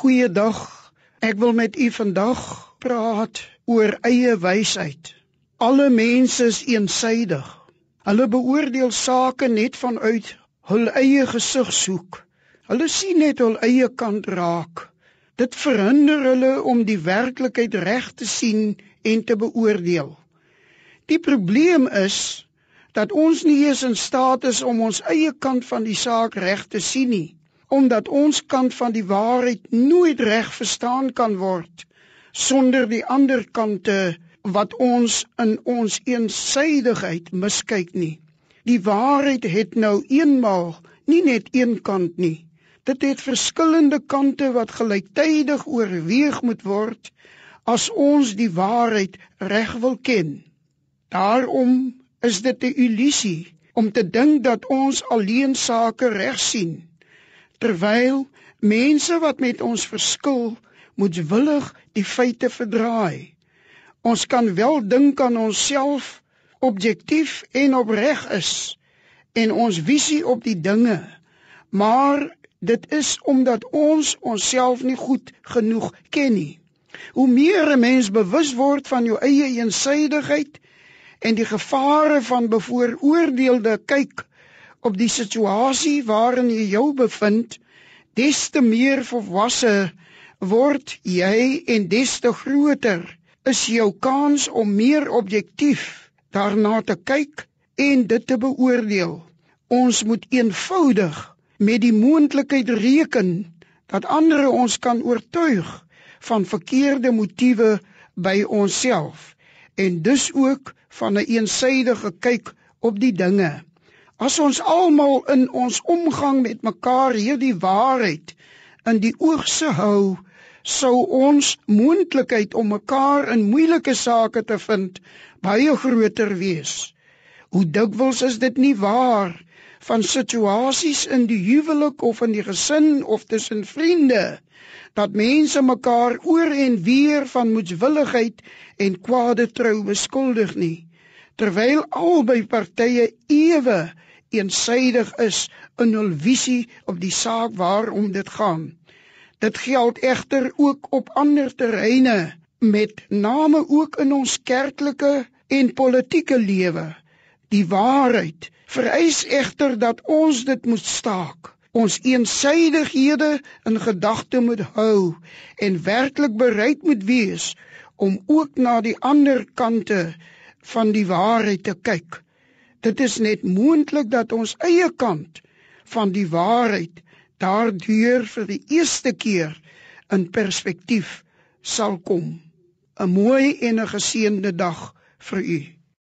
Goeiedag. Ek wil met u vandag praat oor eie wysheid. Alle mense is eensaidig. Hulle beoordeel sake net vanuit hul eie gesigshoek. Hulle sien net hul eie kant raak. Dit verhinder hulle om die werklikheid reg te sien en te beoordeel. Die probleem is dat ons nie eens in staat is om ons eie kant van die saak reg te sien nie, omdat ons kant van die waarheid nooit reg verstaan kan word sonder die ander kante wat ons in ons eensydigheid miskyk nie. Die waarheid het nou eenmaal nie net een kant nie. Dit het verskillende kante wat gelyktydig oorweeg moet word as ons die waarheid reg wil ken. Daarom is dit 'n illusie om te dink dat ons alleen sake reg sien, terwyl mense wat met ons verskil, moetswillig die feite verdraai. Ons kan wel dink aan onsself objektief en opreg is en ons visie op die dinge, maar dit is omdat ons onsself nie goed genoeg ken nie. Hoe meer 'n mens bewus word van jou eie eensydigheid en die gevare van bevooroordeelde kyk op die situasie waarin jy jou bevind, des te meer volwasse word jy en des te groter is jou kans om meer objektief daarna te kyk en dit te beoordeel. Ons moet eenvoudig met die moontlikheid reken dat ander ons kan oortuig van verkeerde motiewe by onsself en dus ook van 'n een eensydige kyk op die dinge. As ons almal in ons omgang met mekaar hierdie waarheid in die oog se hou, sou ons moontlikheid om mekaar in moeilike sake te vind baie groter wees. Hoe dikwels is dit nie waar van situasies in die huwelik of in die gesin of tussen vriende dat mense mekaar oor en weer van moedswilligheid en kwade trou beskuldig nie terwyl albei partye ewe eensydig is in hul visie op die saak waarom dit gaan. Dit geld egter ook op ander terreine met name ook in ons kerklike en politieke lewe. Die waarheid vereis egter dat ons dit moet staak. Ons eensydighede in gedagte moet hou en werklik bereid moet wees om ook na die ander kante van die waarheid te kyk. Dit is net moontlik dat ons eie kant van die waarheid daardeur vir die eerste keer in perspektief sal kom. 'n Mooi en 'n geseënde dag vir u.